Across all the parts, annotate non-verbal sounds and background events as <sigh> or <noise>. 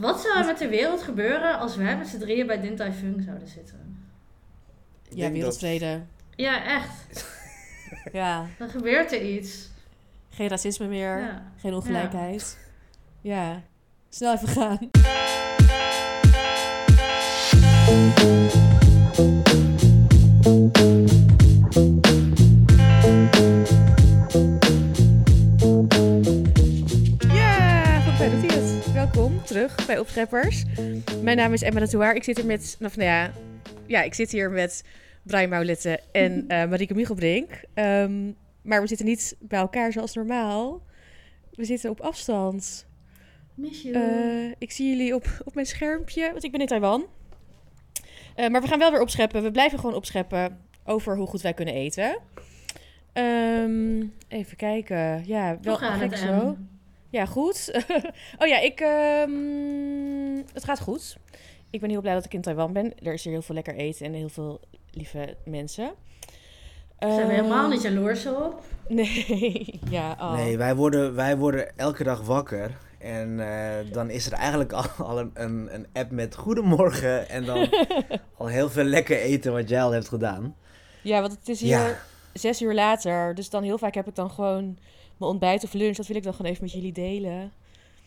Wat zou er met de wereld gebeuren als wij met z'n drieën bij Din Tai Fung zouden zitten? Ja, denk dat- wereldvrede. Ja, echt. <laughs> Ja, Dan gebeurt er iets. geen racisme meer. Ja. Geen ongelijkheid. Ja. Snel even gaan. <laughs> terug bij Opscheppers. Mijn naam is Emma de Touaar. Ik zit hier met, of nou ja, ja, ik zit hier met Brian Maulette en <laughs> eh Marieke Michelbrink. Ehm, maar we zitten niet bij elkaar zoals normaal. We zitten op afstand. Miss you. Eh, ik zie jullie op, op mijn schermpje, want ik ben in Taiwan. Eh, maar we gaan wel weer opscheppen. We blijven gewoon opscheppen over hoe goed wij kunnen eten. Ehm, even kijken. Ja, wel het, zo. Ja, goed. <laughs> oh ja, ik, ehm, het gaat goed. Ik ben heel blij dat ik in Taiwan ben. Er is hier heel veel lekker eten en heel veel lieve mensen. Zijn we Ehm, helemaal niet jaloers op? Nee, <laughs> ja. Oh. Nee, wij worden, wij worden elke dag wakker. En eh, dan is er eigenlijk al, al een, een, een app met goedemorgen. En dan <laughs> al heel veel lekker eten wat jij al hebt gedaan. Ja, want het is hier Ja. zes uur later. Dus dan heel vaak heb ik dan gewoon mijn ontbijt of lunch. Dat wil ik dan gewoon even met jullie delen.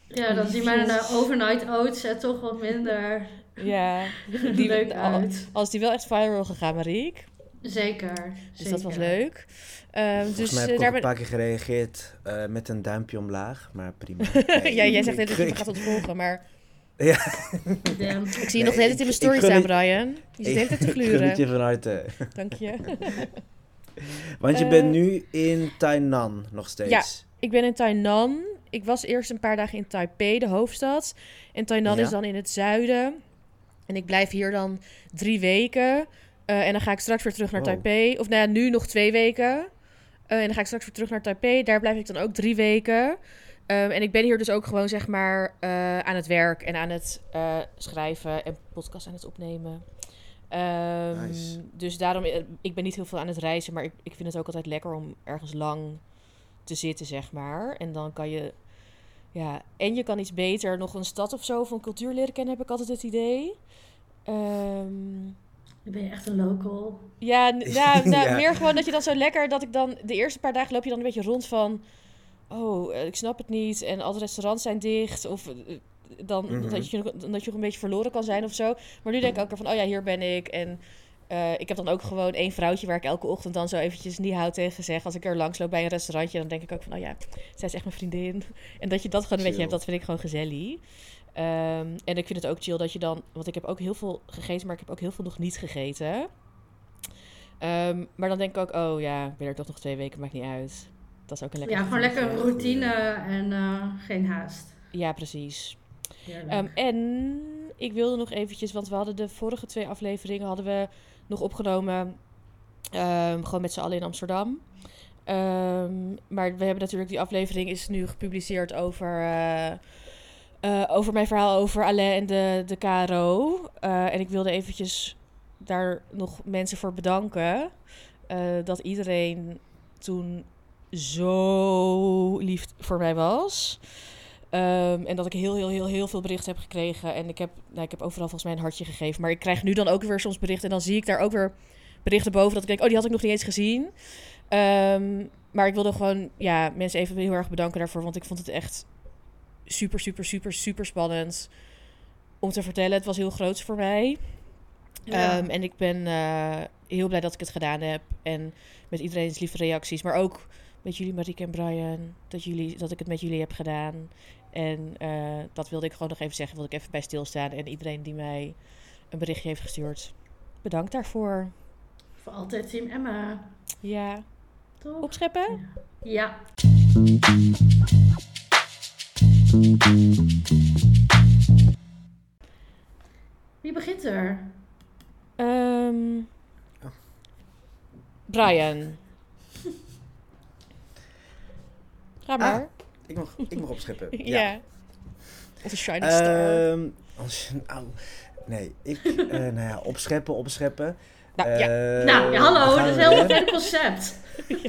Ja, dan zien mijn uh, overnight oats er toch wat minder Ja, <laughs> die leuk uit. Als die wel echt viral gegaan, Mariek. Zeker. Dus dat was leuk. Ehm, Volgens dus mij eh, heb ik daar ook een paar keer gereageerd eh, met een duimpje omlaag. Maar prima. <laughs> ja, jij zegt net dat je me Ik- gaat ontvolgen, maar <laughs> Ja, Damn. ik zie je Nee, nog de hele tijd in ik- mijn ik story staan, het- Brian. Je zit de hele tijd te ik gluren. je van harte. Dank je. Want je Eh, bent nu in Tainan nog steeds. Ik ben in Tainan. Ik was eerst een paar dagen in Taipei, de hoofdstad. En Tainan Ja. is dan in het zuiden. En ik blijf hier dan drie weken. Eh, en dan ga ik straks weer terug naar Wow. Taipei. Of nou ja, nu nog twee weken. Eh, en dan ga ik straks weer terug naar Taipei. Daar blijf ik dan ook drie weken. En ik ben hier dus ook gewoon zeg maar eh, aan het werk en aan het eh, schrijven en podcast aan het opnemen. Ehm, Nice. Dus daarom, eh, ik ben niet heel veel aan het reizen, maar ik, ik vind het ook altijd lekker om ergens lang te zitten, zeg maar. En dan kan je, ja, en je kan iets beter nog een stad of zo een cultuur leren kennen, heb ik altijd het idee. Ehm, Dan ben je echt een local. ja, nou, <laughs> nou, Ja. meer gewoon dat je dan zo lekker, dat ik dan, de eerste paar dagen loop je dan een beetje rond van, oh, eh, ik snap het niet en alle restaurants zijn dicht of... Dan Mhm. dat, je, nog- dat je nog een beetje verloren kan zijn of zo. Maar nu denk ik ook weer van, oh ja, hier ben ik. En eh, ik heb dan ook gewoon één vrouwtje waar ik elke ochtend dan zo eventjes niet houd tegen zeg. Als ik er langs loop bij een restaurantje, dan denk ik ook van, oh ja, zij is echt mijn vriendin. <laughs> En dat je dat gewoon een beetje hebt, dat vind ik gewoon gezellig. Ehm, en ik vind het ook chill dat je dan, want ik heb ook heel veel gegeten, maar ik heb ook heel veel nog niet gegeten. Ehm, maar dan denk ik ook, oh ja, ik ben er toch nog twee weken, maakt niet uit. Dat is ook een lekker Ja, gewoon lekker routine en eh, geen haast. Ja, precies. Ehm, en ik wilde nog eventjes, want we hadden de vorige twee afleveringen hadden we nog opgenomen. ehm, gewoon met z'n allen in Amsterdam. Ehm, maar we hebben natuurlijk, die aflevering is nu gepubliceerd over, eh, eh, over mijn verhaal over Alain en de, de KRO. Eh, en ik wilde eventjes daar nog mensen voor bedanken. dat iedereen toen zo lief voor mij was. Ehm, en dat ik heel, heel, heel, heel veel berichten heb gekregen. En ik heb, nou, ik heb overal volgens mij een hartje gegeven. Maar ik krijg nu dan ook weer soms berichten. En dan zie ik daar ook weer berichten boven. Dat ik denk, oh, die had ik nog niet eens gezien. Ehm, maar ik wilde gewoon ja, mensen even heel erg bedanken daarvoor. Want ik vond het echt super, super, super, super spannend om te vertellen. Het was heel groot voor mij. Ja. Ehm, en ik ben eh, heel blij dat ik het gedaan heb. En met iedereen's lieve reacties. Maar ook met jullie, Marieke en Brian. Dat, jullie, dat ik het met jullie heb gedaan. En eh, dat wilde ik gewoon nog even zeggen. Wilde ik even bij stilstaan. En iedereen die mij een berichtje heeft gestuurd. Bedankt daarvoor. Voor altijd Team Emma. Ja. Toch? Opscheppen? Ja. Wie begint er? Ehm. Brian. <laughs> Ga maar. Ik mag, ik mag opscheppen. <laughs> ja. Of een shiny star. Ehm, als, nou, nee, ik, eh, <laughs> nou ja, opscheppen, opscheppen. nou, ja. Eh, nou, ja, hallo, dat is een heel concept. <laughs>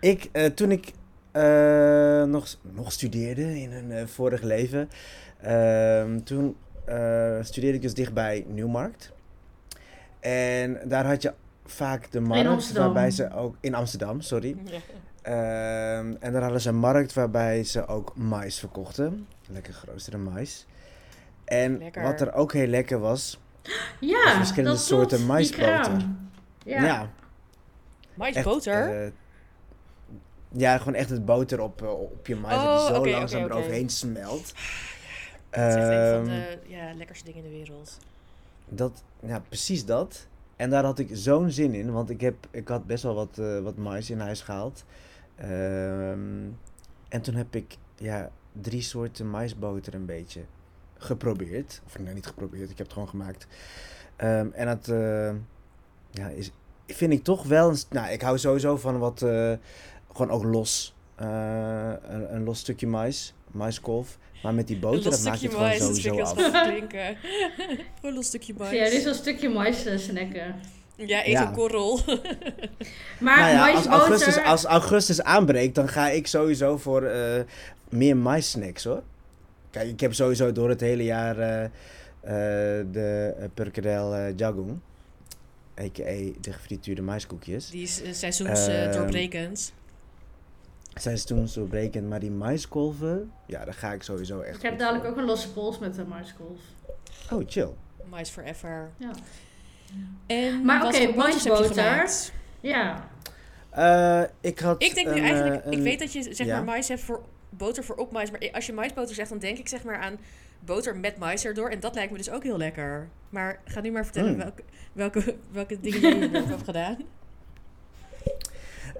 Ik, eh, toen ik eh, nog, nog studeerde in een eh, vorig leven, Ehm, toen eh, studeerde ik dus dichtbij Nieuwmarkt. En daar had je vaak de markt Amsterdam. waarbij ze ook... In Amsterdam, sorry. Ja. Ehm, en daar hadden ze een markt waarbij ze ook mais verkochten. Lekker geroosterde mais. En Lekker. wat er ook heel lekker was... <gasps> Ja, verschillende dat soorten maisboter. Ja, Ja. Mais echt, boter? eh, ja, gewoon echt het boter op, eh, op je mais. Oh, dat die zo langzaam oké. eroverheen smelt. dat is echt een van de ja, lekkerste dingen in de wereld. Dat, ja, precies dat. En daar had ik zo'n zin in, want ik, heb, ik had best wel wat, eh, wat mais in huis gehaald. Ehm, en toen heb ik ja, drie soorten maisboter een beetje geprobeerd. Of nee, niet geprobeerd, ik heb het gewoon gemaakt. Ehm, en dat eh, ja, is, vind ik toch wel... Een, nou, ik hou sowieso van wat... eh, gewoon ook los. eh, een, een los stukje mais. Maiskolf. Maar met die boter, dat maakt het gewoon sowieso af. drinken. <laughs> Gewoon een stukje mais. Ja, dit is een stukje mais te snacken. Ja, eet Ja. een korrel. <laughs> Maar nou ja, als augustus, als augustus aanbreekt, dan ga ik sowieso voor eh, meer maissnacks hoor. Kijk, ik heb sowieso door het hele jaar eh, eh, de uh, Perkedel eh, Jagung. A.k.a. de gefrituurde maiskoekjes. Die is uh, seizoensdoorbrekend. Ehm, doorbrekend. Zijn ze toen zo brekend, maar die maiskolven, ja, daar ga ik sowieso echt Ik heb dadelijk voor. ook een losse pols met de maiskolf. Oh, chill. Mais forever. Ja. En Maar oké, maisboter. gemaakt? Ja. Eh, ik had Ik denk nu een, eigenlijk... eh, ik weet dat je zeg ja. maar mais hebt voor boter voor op mais. Maar als je maisboter zegt, dan denk ik zeg maar aan boter met mais erdoor. En dat lijkt me dus ook heel lekker. Maar ga nu maar vertellen Mm. welke, welke, welke dingen je erop <laughs> hebt gedaan.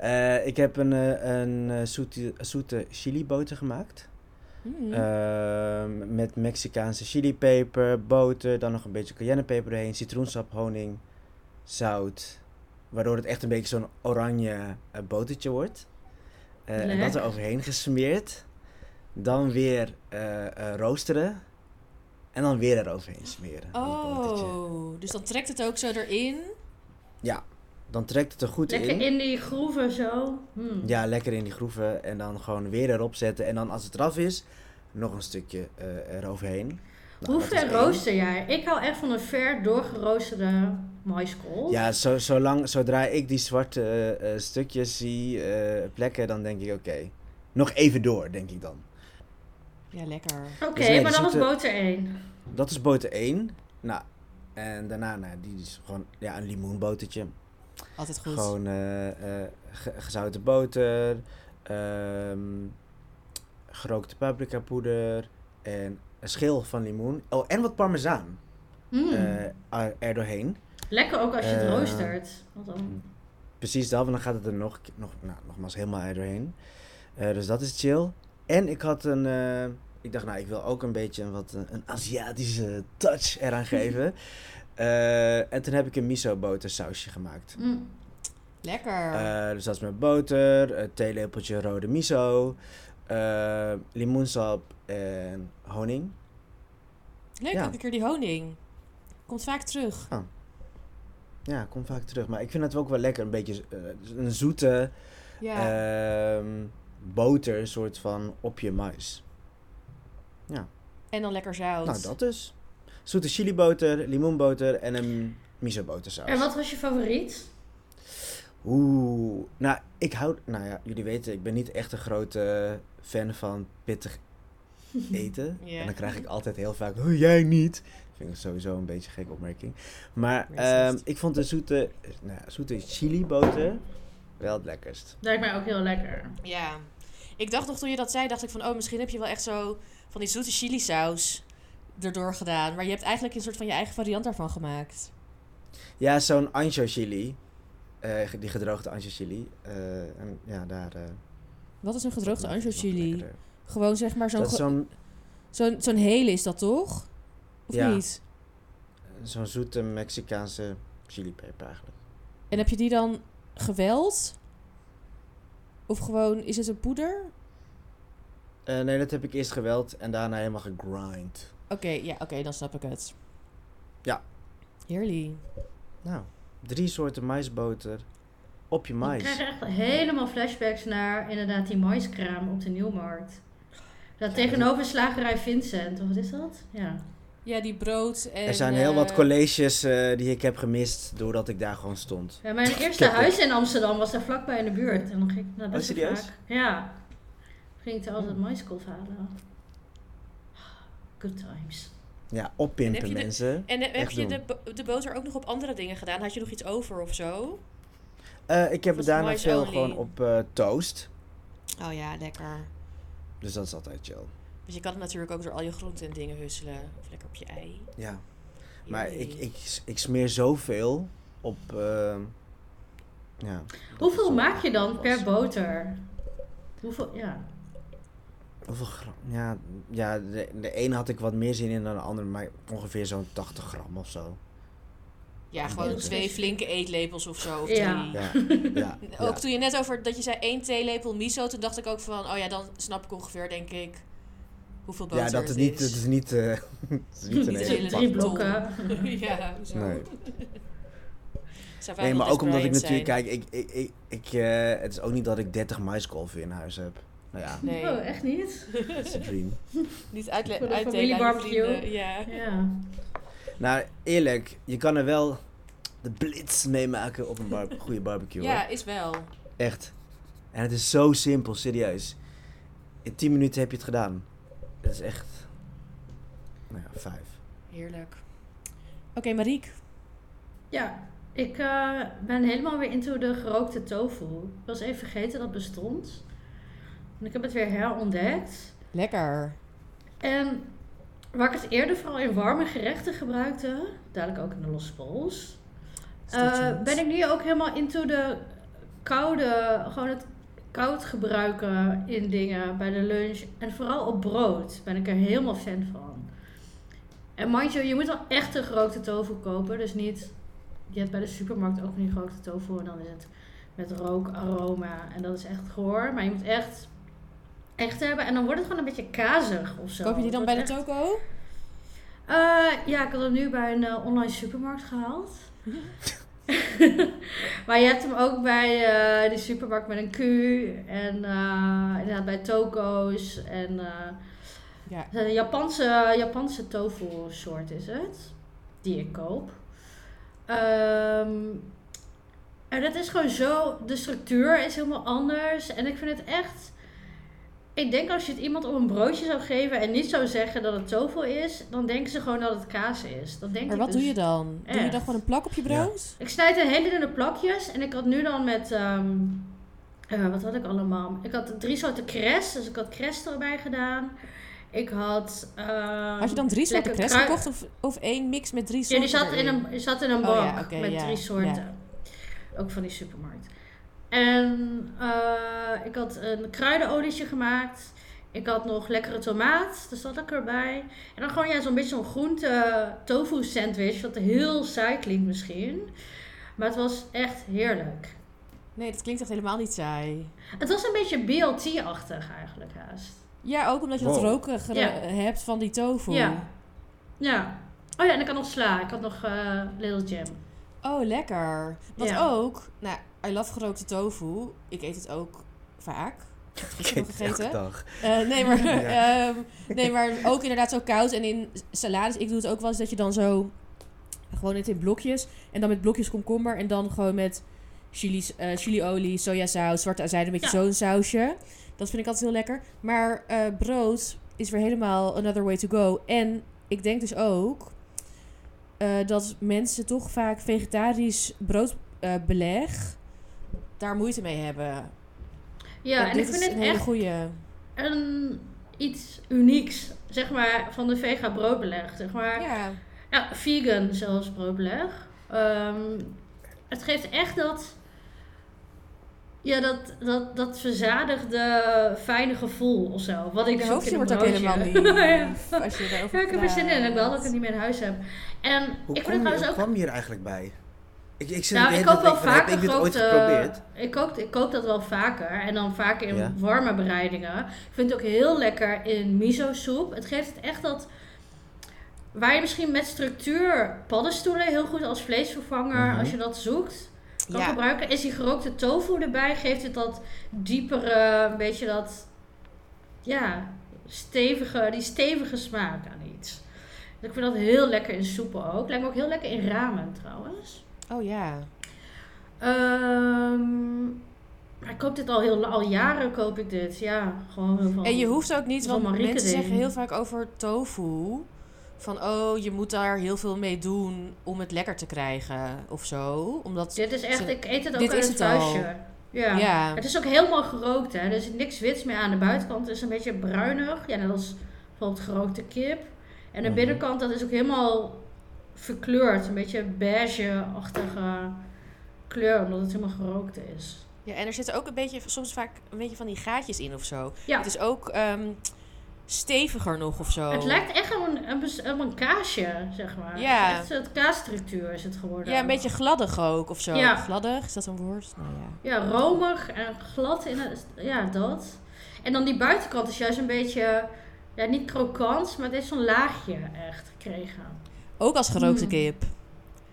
Eh, ik heb een, eh, een eh, zoete, zoete chiliboter gemaakt. Mm. Ehm, met Mexicaanse chilipeper, boter, dan nog een beetje cayennepeper erheen, citroensap, honing, zout. Waardoor het echt een beetje zo'n oranje eh, botertje wordt. Eh, en dat er overheen gesmeerd. Dan weer eh, roosteren. En dan weer eroverheen smeren. oh, dus dan trekt het ook zo erin. Ja, dan trekt het er goed Lekker in. in die groeven zo. Hmm. Ja, lekker in die groeven. En dan gewoon weer erop zetten. En dan als het eraf is, nog een stukje eh, eroverheen. Nou, één. rooster jij? Ik hou echt van een ver doorgeroosterde maiskolf. Ja, zo, zolang, zodra ik die zwarte eh, eh, stukjes zie, eh, plekken, dan denk ik oké. Nog even door, denk ik dan. Ja, lekker. Oké, Dus nee, maar dat was boter 1. Dat is boter 1. Nou, en daarna, nou, die is gewoon ja, een limoenbotertje. Altijd goed. Gewoon eh, eh, ge- gezouten boter, ehm, gerookte paprika poeder en een schil van limoen. Oh, en wat parmezaan Hmm. eh, er er doorheen. Lekker ook als je het roostert. Want dan... Precies dat, want dan gaat het er nog, nog nou, nogmaals helemaal er doorheen. Eh, dus dat is chill. En ik had een, eh, ik dacht nou, ik wil ook een beetje een, wat, een Aziatische touch eraan <laughs> geven. Eh, en toen heb ik een miso boter sausje gemaakt. Hmm. Lekker. Eh, dus dat is met boter, een theelepeltje rode miso, eh, limoensap en honing. Leuk, ja. een keer die honing. Komt vaak terug. Ja, komt vaak terug. Maar ik vind het ook wel lekker, een beetje eh, een zoete Ja. ehm, boter soort van op je mais. en dan lekker zout. Nou, dat dus. Zoete chiliboter, limoenboter en een miso botersaus. En wat was je favoriet? Oeh, nou, ik hou... Nou ja, jullie weten, ik ben niet echt een grote fan van pittig <laughs> eten. Ja. En dan krijg ik altijd heel vaak, oh, jij niet. Vind ik sowieso een beetje een gekke opmerking. Maar ehm, ik vond de zoete, nou, ja, zoete chiliboter wel het lekkerst. Lijkt mij ook heel lekker. Ja. Ik dacht nog toen je dat zei, dacht ik van... Oh, misschien heb je wel echt zo van die zoete chili saus erdoor gedaan. Maar je hebt eigenlijk een soort van je eigen variant daarvan gemaakt. Ja, zo'n ancho chili. eh, die gedroogde ancho chili. eh, en ja, daar... eh, Wat is een gedroogde ancho chili? Gewoon zeg maar zo'n zo'n zo'n zo'n hele is dat toch? Of Ja. niet? zo'n zoete Mexicaanse chilipeper eigenlijk. En heb je die dan geweld? Of gewoon, is het een poeder? Nee, dat heb ik eerst geweld en daarna helemaal gegrind. Oké, ja, oké, dan snap ik het. Ja. Heerlijk. Nou, drie soorten maisboter op je Ik mais. krijg echt helemaal flashbacks naar inderdaad die maiskraam op de Nieuwmarkt. Ja, tegenover slagerij Vincent, of wat is dat? Ja. Ja, die brood en... Er zijn heel wat eh, colleges eh, die ik heb gemist doordat ik daar gewoon stond. ja mijn eerste huis in Amsterdam was daar vlakbij in de buurt. En dan ging ik naar best Oh, serieus? vaak. Ja. Ging ik er altijd maiskolf halen. Good times. Ja, En oppimpen de- mensen. En heb Echt je de, de boter ook nog op andere dingen gedaan? Had je nog iets over of zo? Eh, ik heb het daarna veel only? gewoon op eh, toast. Oh ja, lekker. Dus dat is altijd chill. Want je kan het natuurlijk ook door al je groenten en dingen husselen. Of lekker op je ei. Ja. Maar Jee. ik, ik, ik smeer zoveel op... eh, ja, Hoeveel maak je dan was. per boter? Hoeveel, ja. Hoeveel gram? Ja, ja de, de ene had ik wat meer zin in dan de andere, maar ongeveer zo'n 80 gram of zo. Ja, gewoon twee flinke eetlepels of zo. Of Ja. drie. Ja, ja, <laughs> Ook ja. toen je net over dat je zei één theelepel miso, toen dacht ik ook van, oh ja, dan snap ik ongeveer, denk ik, hoeveel boter Ja, dat het het niet, is. het is niet, eh, <laughs> het is niet een hele Drie blokken. <laughs> ja, zo. Nee. Maar ook omdat ik natuurlijk, zijn. kijk, ik, ik, ik, ik, eh, het is ook niet dat ik 30 maiskolven in huis heb. Nou ja, Nee, Oh, echt niet? <laughs> dat is de dream. niet uitdelen aan je familiebarbecue. Ja. Ja. Nou, eerlijk, je kan er wel de blitz meemaken op een bar <laughs> goede barbecue. ja, hoor. is wel. Echt. En het is zo simpel, serieus. In 10 minuten heb je het gedaan. Het is echt. Nou ja, vijf. Heerlijk. Oké, Mariek. Ja, ik eh, ben helemaal weer into de gerookte tofu. Ik was even vergeten dat het bestond. En ik heb het weer herontdekt. Lekker. En waar ik het eerder vooral in warme gerechten gebruikte, dadelijk ook in de losse pols, eh, ben ik nu ook helemaal into de koude, gewoon het koud gebruiken in dingen bij de lunch. En vooral op brood ben ik er helemaal fan van. En mind you, je moet wel echt een gerookte tofu kopen. Dus niet, je hebt bij de supermarkt ook van die gerookte tofu en dan is het met rookaroma. En dat is echt goor. Maar je moet echt, echt hebben. En dan wordt het gewoon een beetje kazig of zo. Koop je die dan bij de toko? eh, ja, ik had hem nu bij een eh, online supermarkt gehaald. <laughs> maar je hebt hem ook bij eh die supermarkt met een Q. En inderdaad bij toko's. En Ja. een Japanse, Japanse tofu soort is het. Die ik koop. Ehm, en dat is gewoon zo... De structuur is helemaal anders. En ik vind het echt... Ik denk als je het iemand op een broodje zou geven en niet zou zeggen dat het tofu is, dan denken ze gewoon dat het kaas is. Dat denk Maar ik wat dus. doe je dan? Doe je dan gewoon een plak op je brood? Ik snijd een hele dunne plakjes en ik had nu dan met, ehm, eh, wat had ik allemaal? Ik had drie soorten cress, dus ik had cress erbij gedaan. Ik had... ehm, Had je dan drie soorten krui- gekocht of, of één mix met drie Ja, soorten die zat in een, die zat in een Oh ja, oké, met ja, drie soorten. Ook van die supermarkt. En eh, ik had een kruidenolietje gemaakt. Ik had nog lekkere tomaat, dus dat had ik erbij. En dan gewoon ja, zo'n beetje zo'n groente tofu sandwich, wat heel saai klinkt misschien. Maar het was echt heerlijk. Nee, dat klinkt echt helemaal niet saai. Het was een beetje BLT-achtig eigenlijk haast. Ja, ook omdat je dat Wow. roken gere- Ja. hebt van die tofu. Ja. Ja. Oh ja, en ik had nog sla. Ik had nog eh Little Jam. Oh, lekker. Wat Ja. ook, nou, I love gerookte tofu. Ik eet het ook vaak. Ik heb <laughs> gegeten. dag. Eh, nee, maar, <laughs> Ja. <laughs> ehm, nee, maar ook inderdaad zo koud. En in salades, ik doe het ook wel eens dat je dan zo... Gewoon het in blokjes. En dan met blokjes komkommer. En dan gewoon met chili, eh chiliolie, sojasaus, zwarte azijn. Een beetje Ja. zo'n sausje. Dat vind ik altijd heel lekker. Maar eh, brood is weer helemaal another way to go. En ik denk dus ook... eh, dat mensen toch vaak vegetarisch broodbeleg... daar moeite mee hebben. Ja, en dit ik vind is het een hele echt goeie. een, iets unieks, zeg maar, van de vega broodbeleg. Zeg maar. Ja. Ja, vegan zelfs broodbeleg. Ehm, het geeft echt dat, ja, dat, dat, dat verzadigde, fijne gevoel of zo. Wat ik hoofdje in een wordt ook helemaal <laughs> ja. lief. Als je ja, ik heb er zin in. Ik ben praat. dat ik het niet meer in huis heb. En Hoe ik vind het je, trouwens hoe ook... kwam je hier eigenlijk bij? Ik, ik zit Nou, de ik hele koop wel vaker Heb ik ooit? Ik kook, ik kook dat wel vaker. En dan vaker in Ja. warme bereidingen. Ik vind het ook heel lekker in miso soep. Het geeft het echt dat... Waar je misschien met structuur paddenstoelen heel goed als vleesvervanger, Mhm. als je dat zoekt, kan Ja. gebruiken. Is die gerookte tofu erbij, geeft het dat diepere, een beetje dat... Ja, stevige, die stevige smaak aan iets. Dus ik vind dat heel lekker in soepen ook. Lijkt me ook heel lekker in ramen trouwens. Oh ja. Ehm, maar ik koop dit al heel al jaren koop ik dit. Ja, gewoon heel veel. En je hoeft ook niet, Van want mensen zeggen heel vaak over tofu. Van, oh, je moet daar heel veel mee doen om het lekker te krijgen of zo. Omdat, Dit is echt, Ze- ik eet het ook dit uit is het het al. vuistje. Ja. ja. Het is ook helemaal gerookt, hè. Er zit niks wits meer aan. De buitenkant is een beetje bruinig. Ja, net als bijvoorbeeld gerookte kip. En de Mhm. binnenkant, dat is ook helemaal verkleurd. Een beetje beige-achtige kleur, omdat het helemaal gerookt is. ja, en er zitten ook een beetje, soms vaak een beetje van die gaatjes in of zo. Ja, Het is ook ehm, steviger nog of zo. het lijkt echt op een, een, een kaasje, zeg maar. Ja. Het is het kaasstructuur is het geworden. Ja, een beetje gladdig ook of zo. Ja. Gladdig, is dat een woord? Nou ja. Ja, romig en glad in het... Ja, dat. En dan die buitenkant is juist een beetje... Ja, niet krokant, maar het heeft zo'n laagje echt gekregen. Ook als gerookte Mm. kip.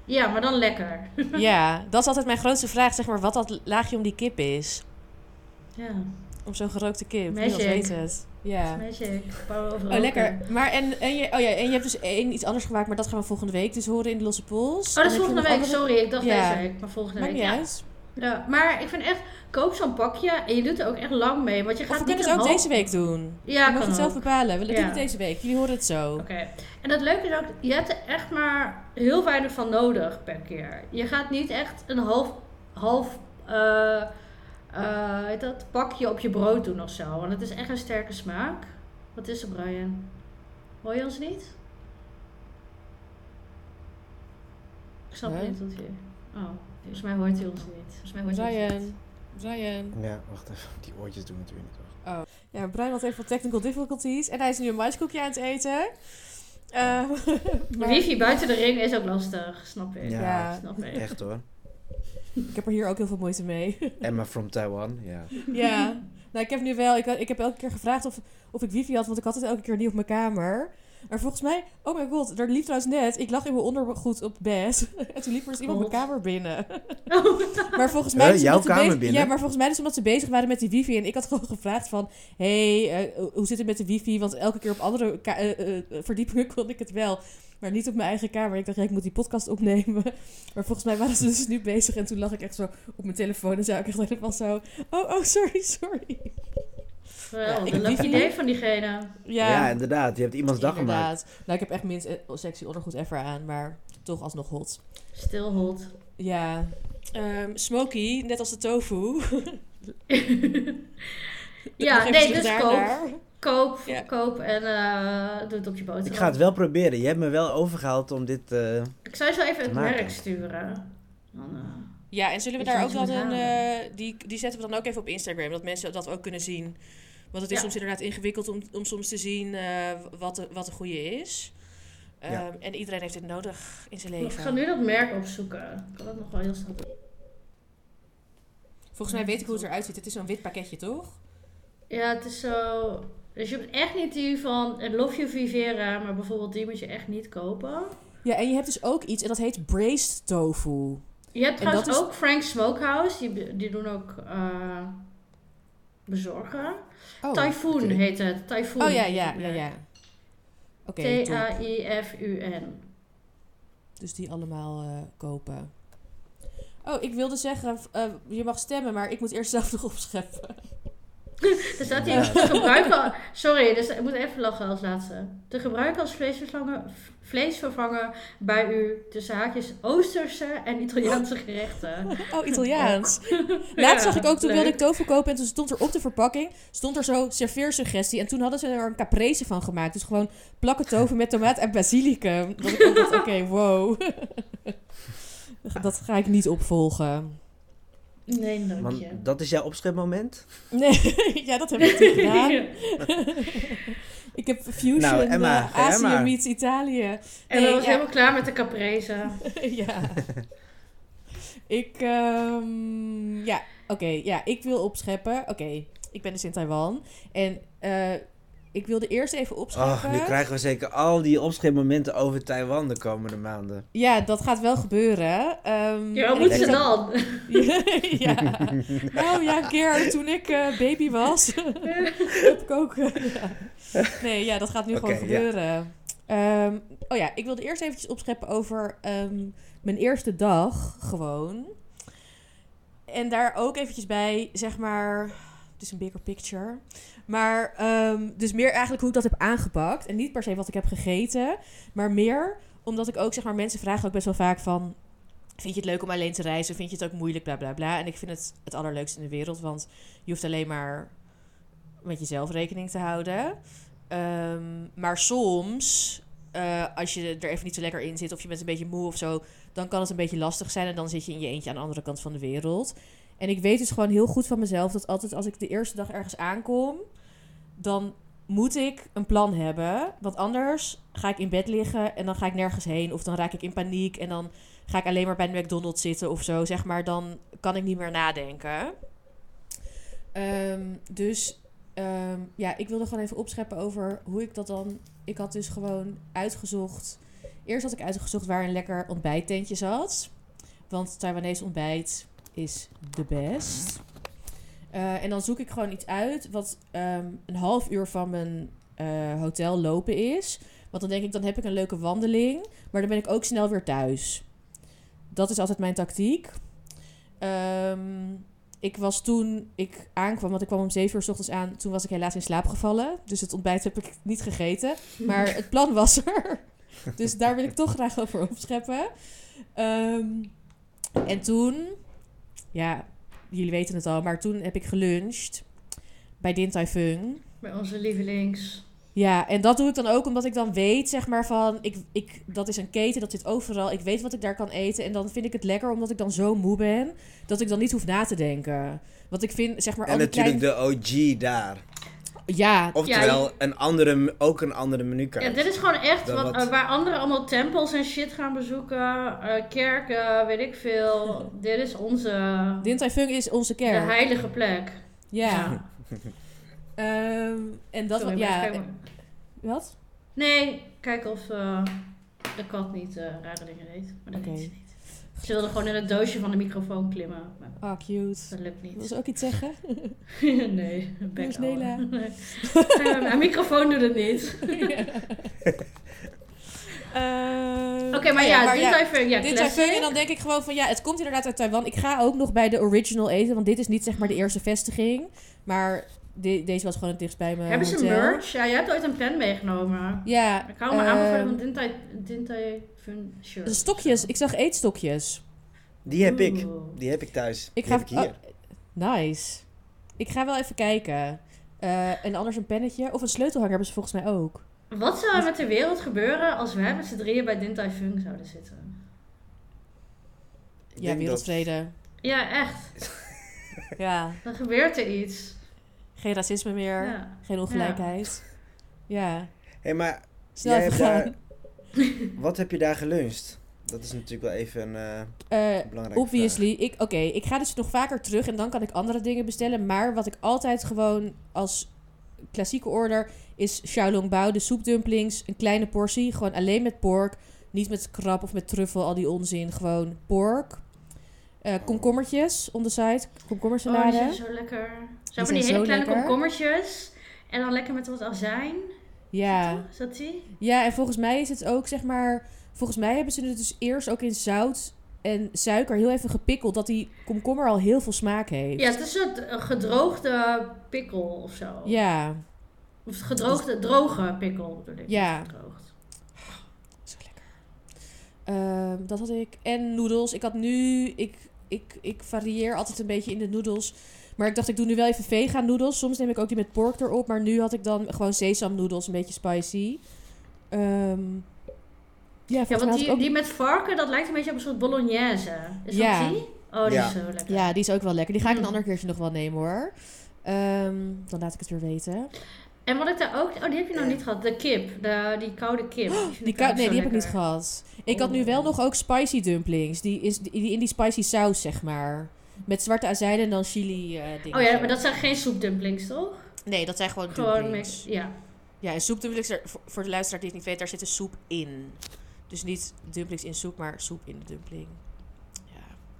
Ja, maar dan lekker. <laughs> ja, dat is altijd mijn grootste vraag, zeg maar, wat dat laagje om die kip is. Ja, Om zo'n gerookte kip. Magic. Weet het. Ja. magic. Oh, lekker. Maar en, en, je, oh ja, en je hebt dus één iets anders gemaakt, maar dat gaan we volgende week dus horen in de Losse Pols. Oh, dat is volgende week. andere- Sorry, ik dacht Ja. deze week. Maar volgende Maakt week. niet Ja. uit. Ja. Maar ik vind echt, koop zo'n pakje en je doet er ook echt lang mee. Want je Of gaat we niet kunnen het ook deze week doen. Ja, je mag het zelf bepalen. We doen Ja. het deze week. Jullie horen het zo. Oké. En het leuke is ook, je hebt er echt maar heel weinig van nodig per keer. Je gaat niet echt een half, half heet dat, pakje op je brood doen of zo. Want het is echt een sterke smaak. Wat is er, Brian? Hoor je ons niet? Ik snap Nee. niet wat je... Oh, volgens mij hoort hij ons niet. Volgens mij hoort hij ons niet. Brian. Brian. Ja, wacht even. Die oortjes doen natuurlijk niet. Wacht. Ja, Brian had even wat technical difficulties. En hij is nu een maiskoekje aan het eten. Eh, <laughs> maar Wifi buiten de ring is ook lastig, snap ik. Ja. Ja. Snap ik. Echt hoor. ik heb er hier ook heel veel moeite mee. <laughs> Emma from Taiwan, ja. ja. Nou, ik heb nu wel... Ik, ik heb elke keer gevraagd of, of ik wifi had, want ik had het elke keer niet op mijn kamer. Maar volgens mij... Oh my god, er liep trouwens net... Ik lag in mijn ondergoed op bed. <laughs> en toen liep er dus iemand mijn God. kamer binnen. <laughs> Oh. <laughs> Maar volgens mij... Dus Jouw omdat ze kamer bezig- binnen? Ja, maar volgens mij dus omdat ze bezig waren met die wifi. En ik had gewoon gevraagd van... hey, eh, hoe zit het met de wifi? Want elke keer op andere eh, eh, eh, verdiepingen kon ik het wel. Maar niet op mijn eigen kamer. Ik dacht, ja, ik moet die podcast opnemen. Maar volgens mij waren ze dus nu bezig. En toen lag ik echt zo op mijn telefoon. En zei ik echt helemaal zo... Oh, oh, sorry, sorry. Wel, ik een leuk idee van diegene. Ja, Ja, inderdaad. Je hebt iemands dag gemaakt. Nou, ik heb echt minst sexy ondergoed ever aan. Maar toch alsnog hot. Stil hot. Ja. Ehm smoky, net als de tofu. <laughs> Ja, nee, dus koop. Koop, Ja. koop en eh doe het op je boterham. Ik ga het wel proberen. Je hebt me wel overgehaald om dit... eh, Ik zou je zo even het maken. merk sturen. Dan, eh, Ja, en zullen we daar ook dan een... eh, die, die zetten we dan ook even op Instagram, dat mensen dat ook kunnen zien. Want het is Ja. soms inderdaad ingewikkeld om, om soms te zien eh, wat, de, wat de goede is. Ehm, Ja. En iedereen heeft dit nodig in zijn ik leven. ga nu dat merk opzoeken. Ik kan dat nog wel heel snel doen. Volgens mij weet ik hoe het eruit ziet. Het is zo'n wit pakketje, toch? Ja, het is zo... Dus je hebt echt niet die van het Love You Vivera, maar bijvoorbeeld die moet je echt niet kopen. Ja, en je hebt dus ook iets en dat heet braised tofu. Je hebt En dat trouwens is- ook Frank Smokehouse, die, die doen ook eh, bezorgen. Oh, Typhoon heet het. Typhoon. oh ja, ja, ja, ja. T-A-I-F-U-N. Dus die allemaal eh, kopen. Oh, ik wilde zeggen, eh, je mag stemmen, maar ik moet eerst zelf <laughs> nog opscheppen. <laughs> Er staat hier te gebruiken. Sorry, dus ik moet even lachen als laatste. Te gebruiken als vleesvervanger, vleesvervanger bij u tussen haakjes Oosterse en Italiaanse gerechten. <laughs> Oh, Italiaans. <laughs> Laatst zag ik ook, toen wilde ik tofu kopen en toen stond er op de verpakking, stond er zo serveersuggestie. En toen hadden ze er een caprese van gemaakt. Dus gewoon plakken tofu met tomaat en basilicum. Dat ik dacht, oké, wow. Dat ga ik niet opvolgen. Nee, dank want je. dat is jouw opschepmoment? Nee, <laughs> ja, dat heb ik gedaan. <laughs> Ik heb fusion Nou, Emma, eh, Azië meets Italië. En Nee, dan was ja. helemaal klaar met de caprese. <laughs> ja. ik, ehm, ja, oké, ja, ik wil opscheppen. Oké, ik ben dus in Taiwan. En eh, ik wilde eerst even opschrijven. Ach, nu krijgen we zeker al die opschrijfmomenten over Taiwan de komende maanden. Ja, dat gaat wel gebeuren. Ehm, Ja, wat ik moeten ze dan? <laughs> ja. Nou ja, een keer toen ik eh, baby was. <laughs> Opkoken. ja. Nee, ja, dat gaat nu gewoon ja. gebeuren. Ehm, oh ja, ik wilde eerst eventjes opscheppen over ehm, mijn eerste dag gewoon. En daar ook eventjes bij, zeg maar... Het is een bigger picture. Maar ehm, dus meer eigenlijk hoe ik dat heb aangepakt. En niet per se wat ik heb gegeten. Maar meer omdat ik ook, zeg maar, mensen vragen ook best wel vaak van... Vind je het leuk om alleen te reizen? Vind je het ook moeilijk? Bla bla bla. En ik vind het het allerleukste in de wereld. Want je hoeft alleen maar met jezelf rekening te houden. Ehm, maar soms, eh, als je er even niet zo lekker in zit... of je bent een beetje moe of zo... dan kan het een beetje lastig zijn. En dan zit je in je eentje aan de andere kant van de wereld. En ik weet dus gewoon heel goed van mezelf... dat altijd als ik de eerste dag ergens aankom... dan moet ik een plan hebben. Want anders ga ik in bed liggen en dan ga ik nergens heen. Of dan raak ik in paniek en dan ga ik alleen maar bij de McDonald's zitten of zo. Zeg maar, dan kan ik niet meer nadenken. Ehm, dus ehm, ja, ik wilde gewoon even opscheppen over hoe ik dat dan... Ik had dus gewoon uitgezocht... Eerst had ik uitgezocht waar een lekker ontbijttentje zat. Want Taiwanese ontbijt is the best. Eh, en dan zoek ik gewoon iets uit wat ehm, een half uur van mijn eh, hotel lopen is. Want dan denk ik, dan heb ik een leuke wandeling. Maar dan ben ik ook snel weer thuis. Dat is altijd mijn tactiek. Ehm, ik was toen ik aankwam, want ik kwam om 7 uur s ochtends aan. Toen was ik helaas in slaap gevallen. Dus het ontbijt heb ik niet gegeten. Maar het plan was er. <laughs> Dus daar wil ik toch graag over opscheppen. Ehm, en toen, ja, jullie weten het al, maar toen heb ik geluncht bij Din Tai Fung. Bij onze lievelings. Ja, en dat doe ik dan ook omdat ik dan weet, zeg maar, van... Ik, ik, dat is een keten, dat zit overal. Ik weet wat ik daar kan eten. En dan vind ik het lekker, omdat ik dan zo moe ben... dat ik dan niet hoef na te denken. Want ik vind, zeg maar, En natuurlijk kleine... de OG daar. Ja, Oftewel, een andere, ook een andere menukaart. Ja, dit is gewoon echt Dan wat, wat- eh, waar anderen allemaal tempels en shit gaan bezoeken. eh, kerken, weet ik veel. <laughs> dit is onze... Din Tai Fung is onze de kerk. heilige plek. Ja. <laughs> Ehm, en dat... Sorry, ja, wat? Nee, kijk of eh, de kat niet eh, rare dingen deed. Maar dat Oké. deed ze niet. Ze wilde gewoon in het doosje van de microfoon klimmen. Ah, cute. dat lukt Wil niet. ze ook iets zeggen? <laughs> nee, bek houden. Nela? <laughs> Nee. Eh, Mijn microfoon doet het niet. <laughs> Ehm, Oké, maar oh ja, maar ja, Din Tai classic. Fung, en dan denk ik gewoon van ja, het komt inderdaad uit Taiwan. Ik ga ook nog bij de original eten, want dit is niet zeg maar de eerste vestiging. Maar de- deze was gewoon het dichtst bij mijn Hebben ze hotel. merch? Ja, jij hebt ooit een pen meegenomen. Ja. Ik hou me aanbevelen ehm, van Din Tai, Din Tai Fung shirt. de stokjes, ik zag eetstokjes. Die heb ik. Die heb ik thuis. Ik Die ga heb ik hier. oh, nice. Ik ga wel even kijken. Eh, en anders een pennetje. Of een sleutelhanger hebben ze volgens mij ook. Wat zou er met de wereld gebeuren als wij met z'n drieën bij Din Tai Fung zouden zitten? Ik Ja, denk dat- wereldvrede. Ja, echt. <laughs> Ja, Dan gebeurt er iets. Geen racisme meer. Ja. Geen ongelijkheid. Ja. Hé, maar Snel Jij <laughs> wat heb je daar geluncht? Dat is natuurlijk wel even een eh, Eh, belangrijke Obviously. Ik, Oké, ik ga dus nog vaker terug en dan kan ik andere dingen bestellen. Maar wat ik altijd gewoon als klassieke order is Xiaolongbao, de soepdumplings. Een kleine portie, gewoon alleen met pork. Niet met krab of met truffel, al die onzin. Gewoon pork. Eh komkommertjes on the side. Oh, die Komkommersalade. zijn zo lekker. Zo van die hele kleine lekker. komkommertjes. En dan lekker met wat azijn. ja. Is dat die? ja, en volgens mij is het ook zeg maar... Volgens mij hebben ze het dus eerst ook in zout en suiker heel even gepikkeld. Dat die komkommer al heel veel smaak heeft. Ja, het is een gedroogde pikkel of zo. Ja. Of gedroogde, droge pikkel bedoel ik. Ja. Gedroogd. Zo lekker. Ehm, dat had ik. En noedels. Ik had nu... Ik, ik, ik varieer altijd een beetje in de noedels. Maar ik dacht, ik doe nu wel even vegan noedels. Soms neem ik ook die met pork erop. Maar nu had ik dan gewoon sesamnoedels. Een beetje spicy. Ehm ja, want die, ook... die met varken, dat lijkt een beetje op een soort bolognese. Is Ja. dat die? Oh, die Ja. is zo lekker. Ja, die is ook wel lekker. Die ga ik een Mm. ander keertje nog wel nemen hoor. Ehm, dan laat ik het weer weten. En wat ik daar ook... Oh, die heb je nog niet gehad. De kip. De, die koude kip. <gasps> Die, Die kou- nee, die heb ik niet gehad. Ik had nu wel nog ook spicy dumplings. Die, is, die, in die spicy saus, zeg maar. Met zwarte azijn en dan chili eh dingen. Oh ja, maar dat zijn geen soepdumplings, toch? Nee, dat zijn gewoon Gewoon dumplings. mix. Ja. Ja, en soepdumplings, voor- de luisteraar die het niet weet, daar zit de soep in. Dus niet dumplings in soep, maar soep in de dumpling.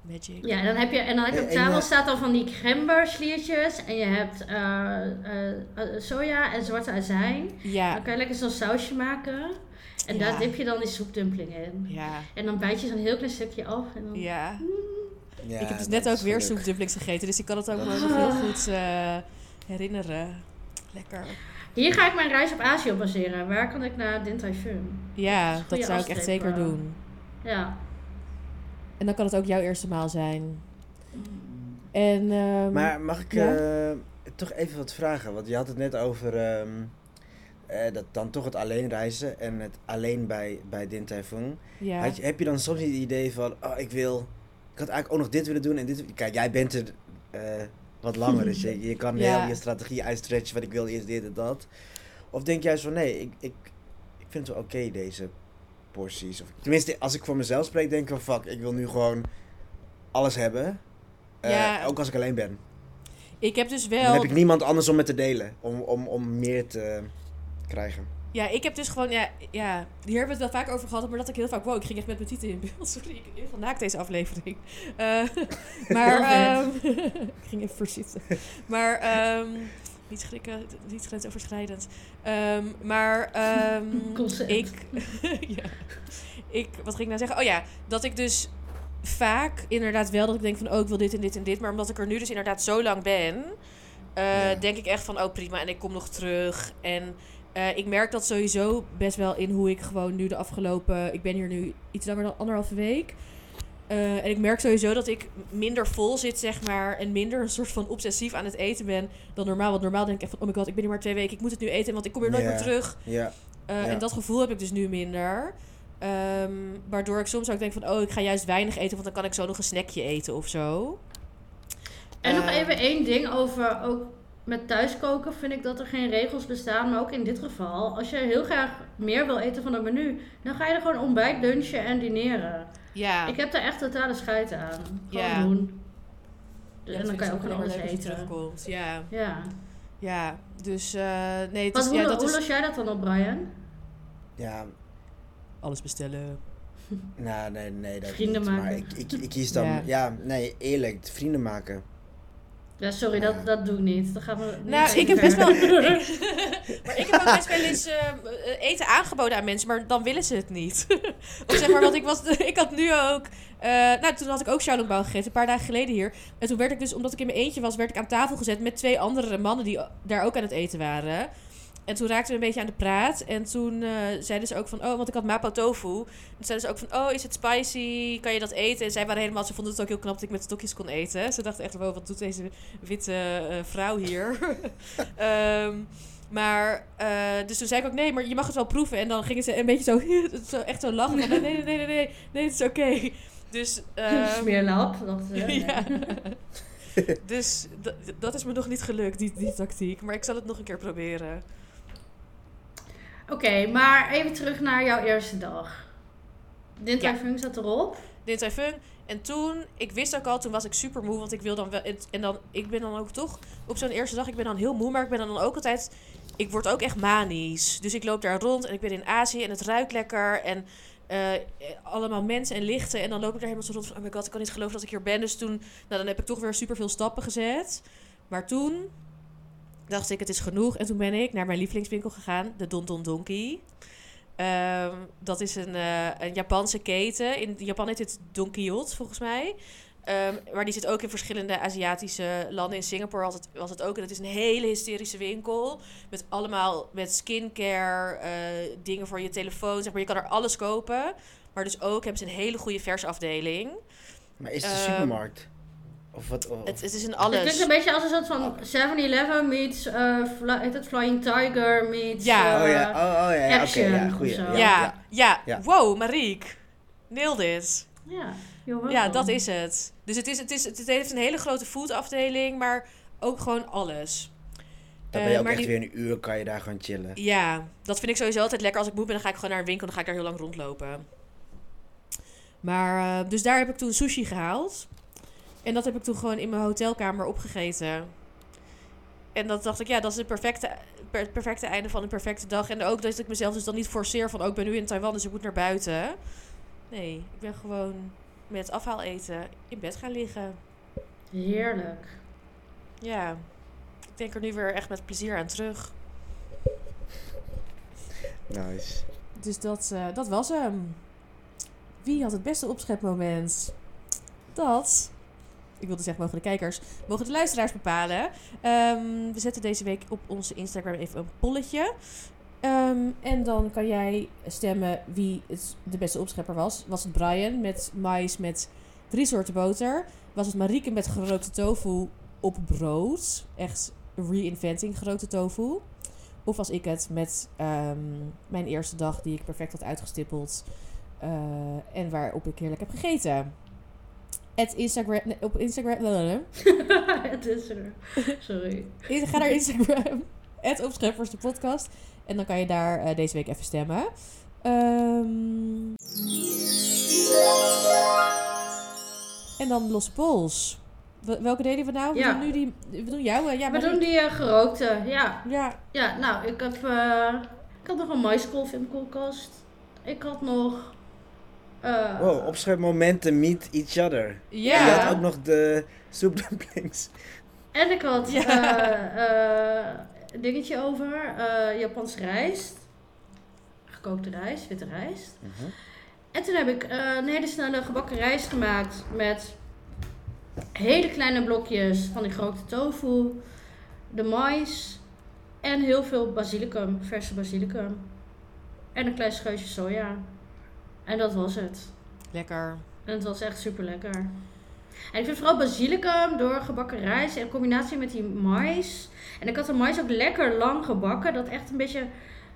Ja, magic. Ja, en dan heb je, en dan heb je op tafel staat dan van die crème sliertjes. En je hebt eh, eh, eh, soja en zwarte azijn. Ja, Dan kan je lekker zo'n sausje maken. En Ja. daar dip je dan die soepdumpling in. ja, En dan bijt je zo'n heel klein stukje af. En dan... ja. Ja, ik heb dus dat net ook weer soepdumplings gegeten, dus ik kan het ook Dat wel is nog heel goed eh, herinneren. Lekker. Hier ga ik mijn reis op Azië op baseren. Waar kan ik naar Din Tai Fung? Ja, dat Goeie zou ik echt zeker doen. Ja. En dan kan het ook jouw eerste maal zijn. En, ehm, Maar mag ik Ja. eh, toch even wat vragen? Want je had het net over ehm, eh, dat dan toch het alleen reizen en het alleen bij, bij Din ja. Had je, heb je dan soms niet het idee van, oh ik wil, ik had eigenlijk ook nog dit willen doen en dit. Kijk, jij bent er eh, wat langer, dus je, <laughs> je kan Ja. heel je strategie uitstretchen van ik wil eerst dit en dat. Of denk jij van nee, ik, ik, ik vind het wel oké deze porties. Of, tenminste, als ik voor mezelf spreek, denk ik van fuck, ik wil nu gewoon alles hebben. Eh, Ja. Ook als ik alleen ben. Ik heb dus Dan wel... heb ik niemand anders om met te delen. Om, om, om meer te krijgen. Ja, ik heb dus gewoon, ja, ja, hier hebben we het wel vaak over gehad, maar dat ik heel vaak, wow, ik ging echt met mijn tieten in beeld. <laughs> Sorry, ik naakt deze aflevering. Eh, <laughs> maar, ehm, <laughs> ik ging even verzitten. Maar, ehm, niet schrikken, niet grensoverschrijdend. Ehm, maar, ehm, <laughs> ik, <laughs> ja, ik, wat ging ik nou zeggen? Oh ja, dat ik dus vaak inderdaad wel dat ik denk van, oh, ik wil dit en dit en dit. Maar omdat ik er nu dus inderdaad zo lang ben, eh, Ja. denk ik echt van, oh prima, en ik kom nog terug. En eh, ik merk dat sowieso best wel in hoe ik gewoon nu de afgelopen... Ik ben hier nu iets langer dan anderhalve week. Eh, en ik merk sowieso dat ik minder vol zit, zeg maar. En minder een soort van obsessief aan het eten ben dan normaal. Want normaal denk ik echt van, oh my god, ik ben hier maar twee weken. Ik moet het nu eten, want ik kom hier nooit meer terug. Ja. Eh, Ja. En dat gevoel heb ik dus nu minder. Ehm, waardoor ik soms ook denk van, oh, ik ga juist weinig eten, want dan kan ik zo nog een snackje eten of zo. En nog Eh, even één ding over ook met thuiskoken vind ik dat er geen regels bestaan. Maar ook in dit geval, als je heel graag meer wil eten van het menu, dan ga je er gewoon ontbijt, lunchen en dineren. Ja. Ik heb daar echt totale scheid aan. Gewoon Ja. doen. Dus, Ja, en dan kan je ook gewoon als je eten. terugkomt. Ja, Ja. ja. Dus eh, nee, het Wat, is, hoe, ja, dat hoe is los jij dat dan op, Brian? Ja, alles bestellen. nou nee, nee. Dat Vrienden niet. Maar maken. ik, ik, ik kies dan, Ja. ja. nee, eerlijk, vrienden maken. Ja, sorry, dat, dat doe ik niet. Dat gaat me niet Nou, ik heb best wel. ik- <laughs> <laughs> maar ik heb ook best wel eens eh, eh, eten aangeboden aan mensen, maar dan willen ze het niet. <laughs> Of zeg maar, want ik, was, ik had nu ook. eh, nou, toen had ik ook Xiaolongbao gegeten, een paar dagen geleden hier. En toen werd ik dus, omdat ik in mijn eentje was, werd ik aan tafel gezet met twee andere mannen die daar ook aan het eten waren. En toen raakten we een beetje aan de praat. En toen eh, zeiden ze ook van, oh, want ik had mapo tofu. En toen zeiden ze ook van, oh, is het spicy? Kan je dat eten? En zij waren helemaal, ze vonden het ook heel knap dat ik met stokjes kon eten. Ze dachten echt, wow, wat doet deze witte eh, vrouw hier? <laughs> Ehm, maar, eh, dus toen zei ik ook, nee, maar je mag het wel proeven. En dan gingen ze een beetje zo, <laughs> zo echt zo lachen. Van, nee, nee, nee, nee, nee, nee, het is oké. Dus, <laughs> nee. ja. dus dat is me nog niet gelukt, die, die tactiek. Maar ik zal het nog een keer proberen. Oké, maar even terug naar jouw eerste dag. Din Tai Ja. Fung zat erop. Din Tai Fung. En toen, ik wist ook al, toen was ik super moe, want ik wil dan wel, en- en dan, ik ben dan ook toch, op zo'n eerste dag, ik ben dan heel moe, maar ik ben dan ook altijd, ik word ook echt manisch. Dus ik loop daar rond en ik ben in Azië en het ruikt lekker en eh, allemaal mensen en lichten. En dan loop ik daar helemaal zo rond van, oh my god, ik kan niet geloven dat ik hier ben. Dus toen, nou dan heb ik toch weer super veel stappen gezet. Maar toen dacht ik, het is genoeg. En toen ben ik naar mijn lievelingswinkel gegaan, de Don Don Donki. Ehm, dat is een, eh, een Japanse keten. In Japan heet het Don Quijote, volgens mij. Ehm, maar die zit ook in verschillende Aziatische landen. In Singapore was het, was het ook. En het is een hele hysterische winkel. Met allemaal met skincare, eh, dingen voor je telefoon. Zeg maar, je kan er alles kopen. Maar dus ook hebben ze een hele goede versafdeling. Maar is het een Ehm, supermarkt? Of wat? Of, Het, het is in Het alles. klinkt een beetje als een soort van 7-Eleven meets eh, fly- het Flying Tiger meets... Ja. eh, oh ja, oh, oh ja, action ja, goeie. Ja, ja, ja. Wow, Mariek. Nailed it. Ja, Ja, dat is het. Dus het, is, het, is, het heeft een hele grote foodafdeling, maar ook gewoon alles. Dan ben Eh, je ook echt die- weer een uur, kan je daar gewoon chillen. Ja, dat vind ik sowieso altijd lekker. Als ik moe ben, dan ga ik gewoon naar een winkel en dan ga ik daar heel lang rondlopen. Maar, eh, dus daar heb ik toen sushi gehaald. En dat heb ik toen gewoon in mijn hotelkamer opgegeten. En dat dacht ik, ja, dat is het perfecte, per- het perfecte einde van een perfecte dag. En ook dat ik mezelf dus dan niet forceer van, oh, ik ben nu in Taiwan, dus ik moet naar buiten. Nee, ik ben gewoon met afhaal eten in bed gaan liggen. Heerlijk. Ja, ik denk er nu weer echt met plezier aan terug. Nice. Dus dat, eh, dat was hem. Wie had het beste opschepmoment? Dat, ik wilde zeggen, mogen de kijkers, mogen de luisteraars bepalen. Ehm, we zetten deze week op onze Instagram even een polletje. Ehm, en dan kan jij stemmen wie het de beste opschepper was. Was het Brian met mais met drie soorten boter? Was het Marieke met gerookte tofu op brood? Echt reinventing gerookte tofu? Of was ik het met ehm, mijn eerste dag die ik perfect had uitgestippeld. eh, en waarop ik heerlijk heb gegeten. Het Instagram, nee, op Instagram. <laughs> het is er. Sorry. Ga naar Instagram. <laughs> Het Opscheppers de podcast. En dan kan je daar eh, deze week even stemmen. Ehm, en dan Losse Pols. Wel- Welke deden we nou? We doen nu die. We doen jou. eh, ja, We doen die eh, gerookte, ja. Ja, Ja, nou, ik heb... ik had nog een maiskolf in de koelkast. Ik had nog... eh, Wow, opschepmomenten meet each other. ja. En je had ook nog de soepdumplings. En ik had eh, eh, een dingetje over. eh Japans rijst. Gekookte rijst, witte rijst. Mhm. En toen heb ik eh, een hele snelle gebakken rijst gemaakt met hele kleine blokjes van die gerookte tofu, de mais en heel veel basilicum, verse basilicum. En een klein scheutje soja. En dat was het. Lekker. En het was echt super lekker. En ik vind vooral basilicum door gebakken rijst in combinatie met die mais. En ik had de mais ook lekker lang gebakken. Dat echt een beetje.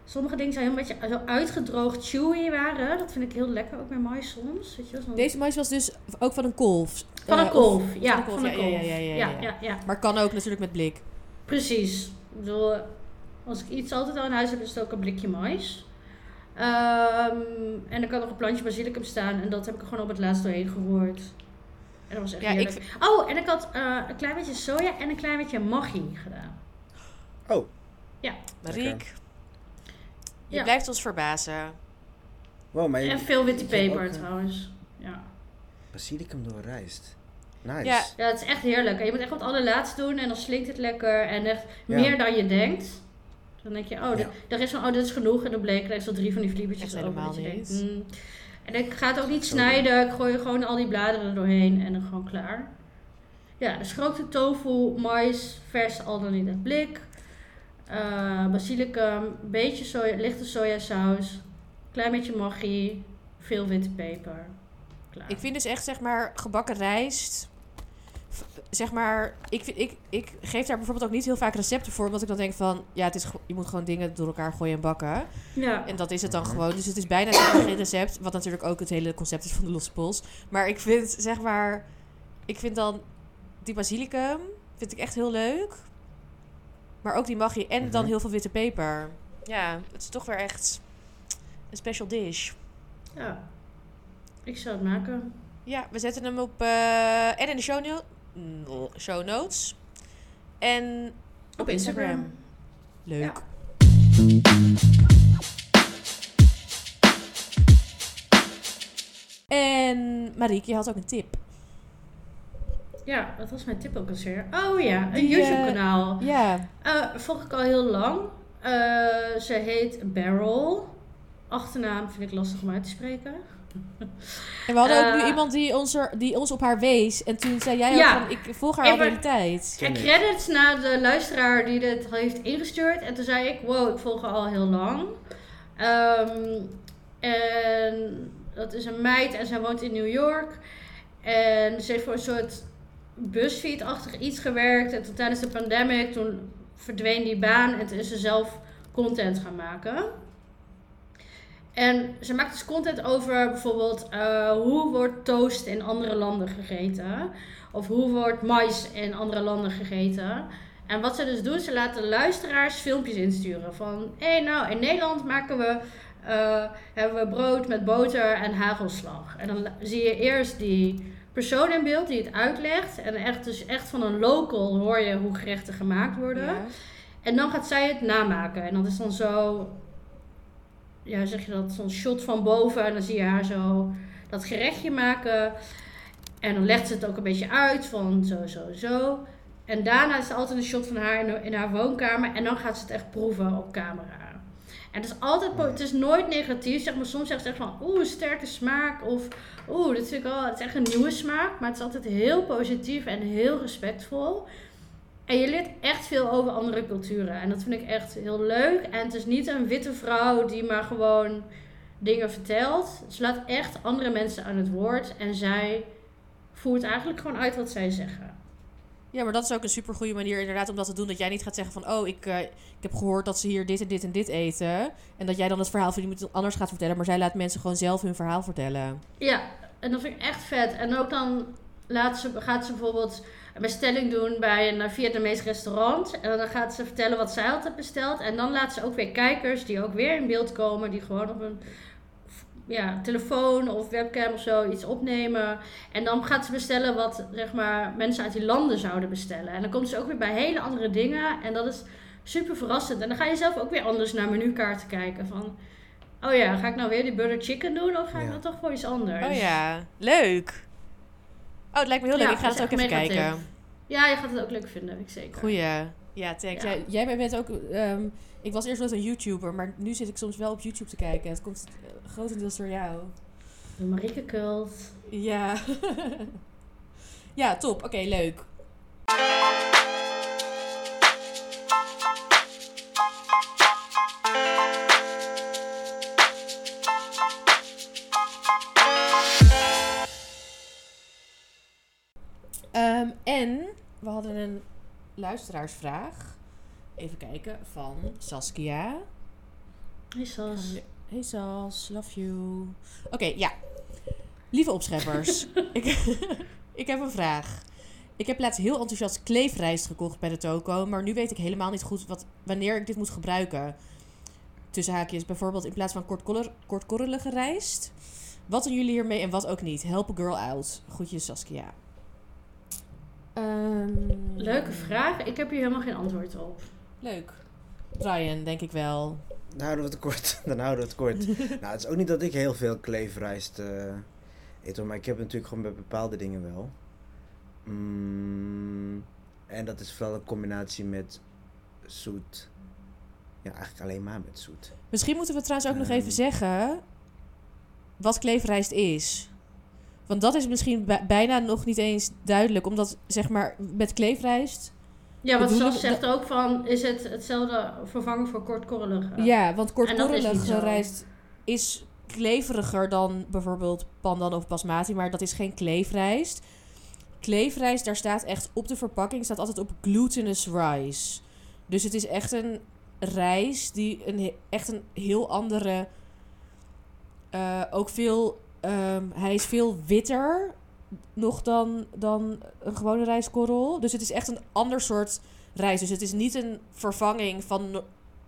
Sommige dingen zijn een beetje zo uitgedroogd chewy waren. Dat vind ik heel lekker ook met mais soms. Weet je, Deze mais was dus ook van een kolf. van een Eh, kolf. ja, van een kolf. ja, ja, ja, ja, ja, ja. ja. Maar kan ook natuurlijk met blik. Precies. Ik bedoel, als ik iets altijd al in huis heb, is het ook een blikje mais. Ehm, en er kan nog een plantje basilicum staan. En dat heb ik er gewoon op het laatst doorheen geroerd. En dat was echt Ja, ik heerlijk. Oh, en ik had eh, een klein beetje soja en een klein beetje maggi gedaan. Oh, Mariek, je Ja. blijft ons verbazen. wow, maar je, En veel witte peper ook, eh, trouwens. Ja. basilicum door rijst. Nice. Ja. ja, het is echt heerlijk. En je moet echt op het allerlaatste doen en dan slinkt het lekker. En echt Ja. meer dan je denkt. Dan denk je, oh, Ja. is van, oh, dit is genoeg. En dan bleek er zo drie van die vliebertjes over. helemaal niet. denkt, mm. En ik ga het ook niet snijden. Ik gooi gewoon al die bladeren er doorheen en dan gewoon klaar. Ja, dus gerookte tofu, mais, vers al dan in het blik. eh, basilicum, beetje soja, lichte sojasaus. Klein beetje maggi. Veel witte peper. Klaar. Ik vind dus echt, zeg maar, gebakken rijst. Zeg maar, ik, vind, ik, ik geef daar bijvoorbeeld ook niet heel vaak recepten voor. Omdat ik dan denk van, ja, het is, je moet gewoon dingen door elkaar gooien en bakken. ja. En dat is het dan gewoon. Dus het is bijna geen recept. Wat natuurlijk ook het hele concept is van de losse pols. Maar ik vind, zeg maar, ik vind dan die basilicum, vind ik echt heel leuk. Maar ook die maggi en dan Mhm. heel veel witte peper. Ja, het is toch weer echt een special dish. ja. Ik zou het maken. Ja, we zetten hem op. eh, en in de show, show notes. En op, Instagram. Leuk. En Marieke, je had ook een tip. Ja, dat was mijn tip ook eens weer. Oh ja, een Die, YouTube kanaal. Ja. Eh volg ik al heel lang. Eh, ze heet Barrel. Achternaam vind ik lastig om uit te spreken. En we hadden ook nu Eh, iemand die ons, er, die ons op haar wees. En toen zei jij Ja. ook van, ik volg haar al de hele tijd. Ken En ik. credits naar de luisteraar die dit heeft ingestuurd. En toen zei ik, wow, ik volg haar al heel lang. Ehm, en dat is een meid en zij woont in New York. En ze heeft voor een soort BuzzFeed-achtig iets gewerkt. En toen tijdens de pandemic, toen verdween die baan. En toen is ze zelf content gaan maken. En ze maakt dus content over bijvoorbeeld eh, hoe wordt toast in andere landen gegeten. Of hoe wordt mais in andere landen gegeten. En wat ze dus doen, ze laten luisteraars filmpjes insturen. Van, hé hey, nou, in Nederland maken we, eh, hebben we brood met boter en hagelslag. En dan zie je eerst die persoon in beeld die het uitlegt. En echt, dus echt van een local hoor je hoe gerechten gemaakt worden. Ja. En dan gaat zij het namaken. En dat is dan zo, ja, zeg je dat, zo'n shot van boven. En dan zie je haar zo dat gerechtje maken. En dan legt ze het ook een beetje uit van zo, zo, zo. En daarna is er altijd een shot van haar in, in haar woonkamer. En dan gaat ze het echt proeven op camera. En het is altijd, het is nooit negatief. Zeg maar, soms zegt ze echt van, oeh, sterke smaak. Of, oeh, dit vind ik wel, het is echt een nieuwe smaak. Maar het is altijd heel positief en heel respectvol. En je leert echt veel over andere culturen. En dat vind ik echt heel leuk. En het is niet een witte vrouw die maar gewoon dingen vertelt. Ze laat echt andere mensen aan het woord. En zij voert eigenlijk gewoon uit wat zij zeggen. Ja, maar dat is ook een super goede manier inderdaad om dat te doen. Dat jij niet gaat zeggen van, oh, ik, eh, ik heb gehoord dat ze hier dit en dit en dit eten. En dat jij dan het verhaal van iemand anders gaat vertellen. Maar zij laat mensen gewoon zelf hun verhaal vertellen. Ja, en dat vind ik echt vet. En ook dan laat ze, gaat ze bijvoorbeeld een bestelling doen bij een Vietnamees restaurant. En dan gaat ze vertellen wat zij altijd bestelt. En dan laat ze ook weer kijkers die ook weer in beeld komen. Die gewoon op een ja, telefoon of webcam of zo iets opnemen. En dan gaat ze bestellen wat zeg maar, mensen uit die landen zouden bestellen. En dan komt ze ook weer bij hele andere dingen. En dat is super verrassend. En dan ga je zelf ook weer anders naar menukaarten kijken. Van, oh ja, ga ik nou weer die butter chicken doen? Of ga ik Ja. nou toch voor iets anders? Oh ja, leuk. Oh, het lijkt me heel leuk. Ja, ik ga het ook even kijken. tip. Ja, je gaat het ook leuk vinden, weet ik zeker. Goeie. Ja, thanks. Ja. Jij, jij bent ook... ehm, ik was eerst wel eens een YouTuber, maar nu zit ik soms wel op YouTube te kijken. Het komt grotendeels door jou. De Marieke Cult. Ja. <laughs> ja, top. Oké, leuk. Ehm, en we hadden een luisteraarsvraag. Even kijken, van Saskia. Hey Sas. Hey Sas, love you. Oké, ja. Lieve opscheppers, <laughs> ik, <laughs> ik heb een vraag. Ik heb laatst heel enthousiast kleefrijst gekocht bij de toko, maar nu weet ik helemaal niet goed wat, wanneer ik dit moet gebruiken. Tussen haakjes, bijvoorbeeld in plaats van kortkorrelige rijst. Wat doen jullie hiermee en wat ook niet? Help a girl out. Groetjes Saskia. Ehm, Leuke vraag. Ik heb hier helemaal geen antwoord op. Leuk. Brian, denk ik wel. Dan houden we het kort. <laughs> Dan houden we het kort. <laughs> nou, het is ook niet dat ik heel veel kleefrijst eh eet, hoor, maar ik heb het natuurlijk gewoon bij bepaalde dingen wel. Mm, en dat is vooral een combinatie met zoet. Ja, eigenlijk alleen maar met zoet. Misschien moeten we trouwens ook nog Ehm. even zeggen wat kleefrijst is. Want dat is misschien bij- bijna nog niet eens duidelijk. Omdat, zeg maar, met kleefrijst... Ja, Bedoelen Sas zegt ook van, is het hetzelfde vervangen voor kortkorrelige? Ja, want kortkorrelige rijst is kleveriger dan bijvoorbeeld pandan of basmati. Maar dat is geen kleefrijst. Kleefrijst, daar staat echt op de verpakking... staat altijd op glutinous rice. Dus het is echt een rijst die een, echt een heel andere... eh, ook veel... ehm, hij is veel witter nog dan, dan een gewone rijstkorrel. Dus het is echt een ander soort rijst. Dus het is niet een vervanging van... no-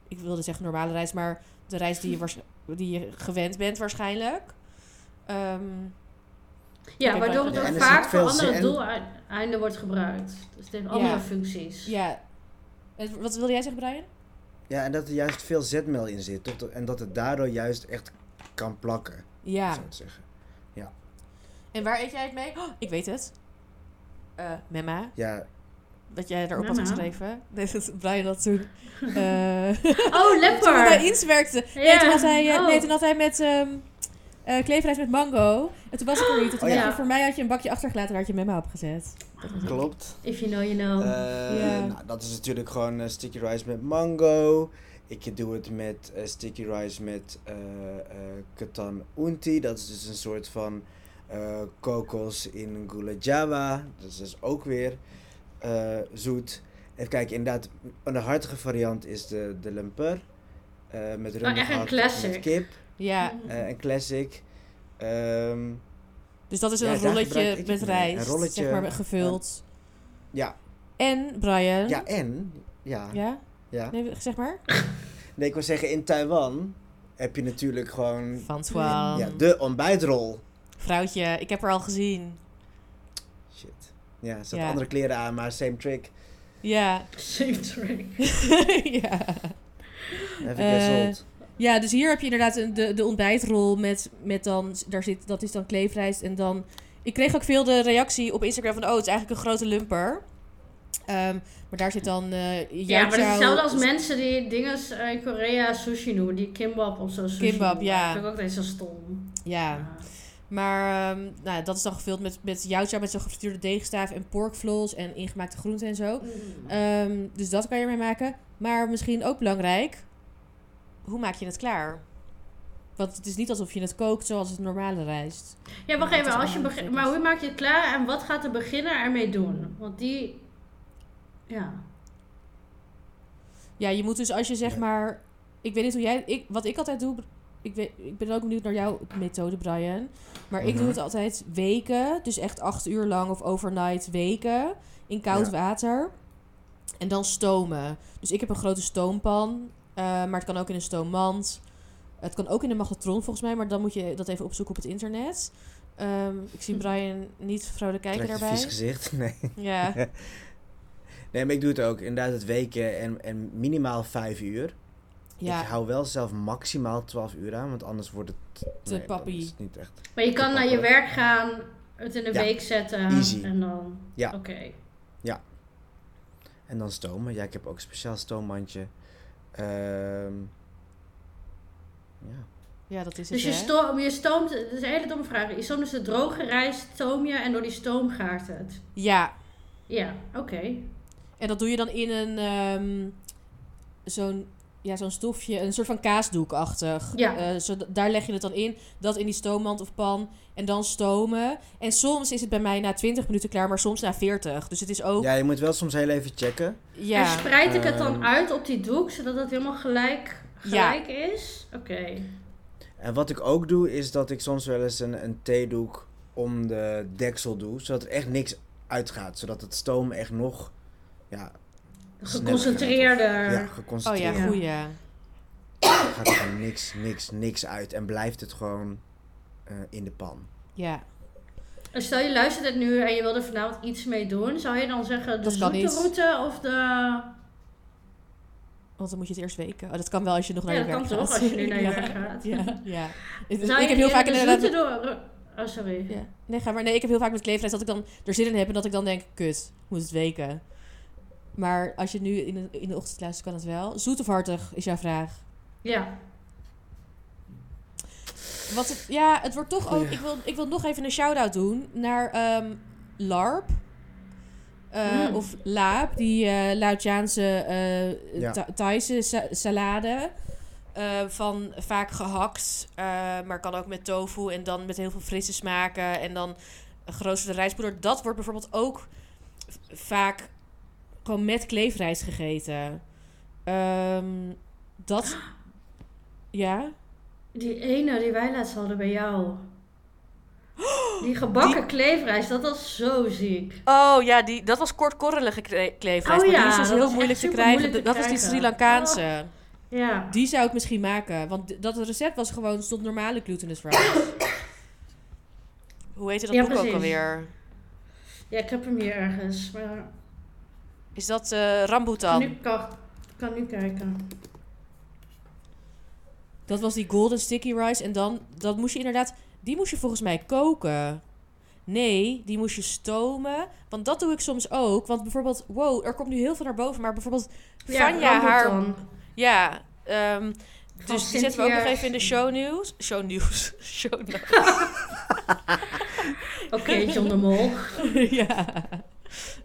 Ik wilde zeggen normale rijst, maar de rijst die je, waarsch- die je gewend bent waarschijnlijk. Ehm, Ja, waardoor het ook vaak voor andere doeleinden wordt gebruikt. Dus het heeft andere Ja. functies. ja. En Wat wilde jij zeggen, Brian? Ja, en dat er juist veel zetmeel in zit. tot- En dat het daardoor juist echt kan plakken, Ja. zou ik zeggen. En waar eet jij het mee? Oh, ik weet het. Eh Memma. Ja, Dat jij erop had geschreven. Nee, dat Brian dat toen... eh, Oh, <laughs> toen we bij lekker! Ins werkte. Nee, Ja. toen had hij, eh, Oh. nee, toen had hij met ehm eh, kleefrijst met mango. En toen was ik er niet. En toen Oh, had ja. je voor mij had je een bakje achtergelaten waar had je Memma op gezet. Klopt. If you know, you know. Eh, Ja. nou, dat is natuurlijk gewoon sticky rice met mango. Ik doe het met eh, sticky rice met eh eh, ketan unti. Dat is dus een soort van eh, kokos in gula java. Dat is dus ook weer eh, zoet. Even kijken, inderdaad, een hartige variant is de, de lemper. eh met rum Oh, echt een met kip. Ja, eh, een classic. Ehm, dus dat is Ja, een rolletje met rijst. rolletje, zeg maar gevuld. ja. En Brian. ja, en... Ja, ja. Ja? Nee, zeg maar. <laughs> Nee, ik wil zeggen, in Taiwan heb je natuurlijk gewoon ja, de ontbijtrol. Vrouwtje, ik heb haar al gezien. Ja, ze had Ja. andere kleren aan, maar same trick. Ja. Same trick. <laughs> ja. Even Eh. Ja, dus hier heb je inderdaad een- de, de ontbijtrol met, met dan, daar zit, dat is dan kleefrijst. En dan, ik kreeg ook veel de reactie op Instagram van, oh, het is eigenlijk een grote lumper. Ehm, maar daar zit dan eh Ja, maar dat is hetzelfde als mensen die dingen in Korea sushi noemen. Die kimbap of zo sushi Kimbap, noemen. ja. Dat vind ik ook steeds zo stom. Ja, maar ehm, nou, dat is dan gevuld met, met met zo'n gefrituurde deegstaaf en porkvlols en ingemaakte groenten en zo. Mm. Ehm, dus dat kan je ermee maken. Maar misschien ook belangrijk, hoe maak je het klaar? Want het is niet alsof je het kookt zoals het normale rijst. Ja, wacht even. Als je allemaal begin- focus. maar hoe maak je het klaar en wat gaat de beginner ermee doen? Want die... Ja. Ja, je moet dus als je zeg Ja. maar... Ik weet niet hoe jij... Ik, wat ik altijd doe... Ik, weet, ik ben ook benieuwd naar jouw methode, Brian. Maar ik doe Mhm. het altijd weken. Dus echt acht uur lang of overnight weken. In koud Ja. water. En dan stomen. Dus ik heb een grote stoompan. eh, maar het kan ook in een stoommand. Het kan ook in een magnetron volgens mij. Maar dan moet je dat even opzoeken op het internet. Ehm, ik zie Brian niet vrolijk kijken daarbij. vies gezicht. <laughs> Nee. Ja, <laughs> nee, maar ik doe het ook. Inderdaad het weken en, en minimaal vijf uur. ja. Ik hou wel zelf maximaal 12 uur aan, want anders wordt het... Te nee, het niet echt... Maar je kan naar je werk gaan, het in Ja. week zetten. Easy. En dan... Ja. Oké. En dan stomen. Ja, ik heb ook een speciaal stoommandje. Ehm ja. ja, dat is het, Dus je, hè? sto je stoomt... Dat is een hele domme vraag. Je stoomt dus de droge rijst, stoom je en door die stoom gaart het. Ja, Ja, oké. En dat doe je dan in een ehm, zo'n ja, zo'n stofje, een soort van kaasdoekachtig. Ja. Eh, zo, daar leg je het dan in, dat in die stoommand of pan en dan stomen. En soms is het bij mij na 20 minuten klaar, maar soms na 40. Dus het is ook ja, je moet wel soms heel even checken. ja, En spreid ik het dan Ehm. uit op die doek, zodat het helemaal gelijk, Ja. gelijk is? Oké. En wat ik ook doe, is dat ik soms wel eens een, een theedoek om de deksel doe, zodat er echt niks uitgaat. Zodat het stoom echt nog... Ja, Geconcentreerder. gaat. Ja, Oh geconcentreerd. ja, goeie. gaat er gewoon niks, niks, niks uit. En blijft het gewoon eh, in de pan. Ja. En Stel je luistert het nu en je wil er vanavond iets mee doen. Zou je dan zeggen de Dat kan zoete niet. route of de... Want dan moet je het eerst weken. Oh, dat kan wel als je nog naar Ja, je dat werk kan gaat. toch als je nu naar je <laughs> ja. werk gaat. Ja, ja. Ik, Zou ik je heb heel vaak de inderdaad... door... Oh, sorry. Ja. Nee, ga maar. Nee, ik heb heel vaak met kleefrijst dat ik dan er zin in heb en dat ik dan denk, kut, moet het weken. Maar als je nu in de, in de ochtend luistert, kan het wel. Zoet of hartig is jouw vraag. Ja. Wat het, ja, het wordt toch ook. Ik wil, ik wil nog even een shout-out doen naar ehm, LARP. Eh, Mm. Of Laap, die eh Laotiaanse eh Ja. Tha- Thaise sa- salade. Eh, van vaak gehakt, eh, maar kan ook met tofu en dan met heel veel frisse smaken. En dan geroosterde rijstpoeder. Dat wordt bijvoorbeeld ook vaak gewoon met kleefrijst gegeten. Ehm, dat. Ja. Die ene die wij laatst hadden bij jou. <gasps> Die gebakken kleefrijst, dat was zo ziek. Oh ja, die, dat was kortkorrelige kle- kleefrijst. Oh maar ja, die is dus dat heel was moeilijk te krijgen. moeilijk te dat is die. Sri Lankaanse. Ja. Die zou ik misschien maken. Want dat recept was gewoon, stond normale glutinous rice. Hoe heette dat Ja, boek ook precies. alweer? Ja, ik heb hem hier ergens. Maar Is dat eh ik kan rambutan? nu, kan, kan nu kijken. Dat was die golden sticky rice. En dan, dat moest je inderdaad... Die moest je volgens mij koken. Nee, die moest je stomen. Want dat doe ik soms ook. Want bijvoorbeeld... Wow, er komt nu heel veel naar boven. Maar bijvoorbeeld... Vanja, haar... rambutan. Ja, ehm, dus die zetten we ook nog even in de show news. Show news. <laughs> Show notes. Oké, John de Mol. <laughs> ja.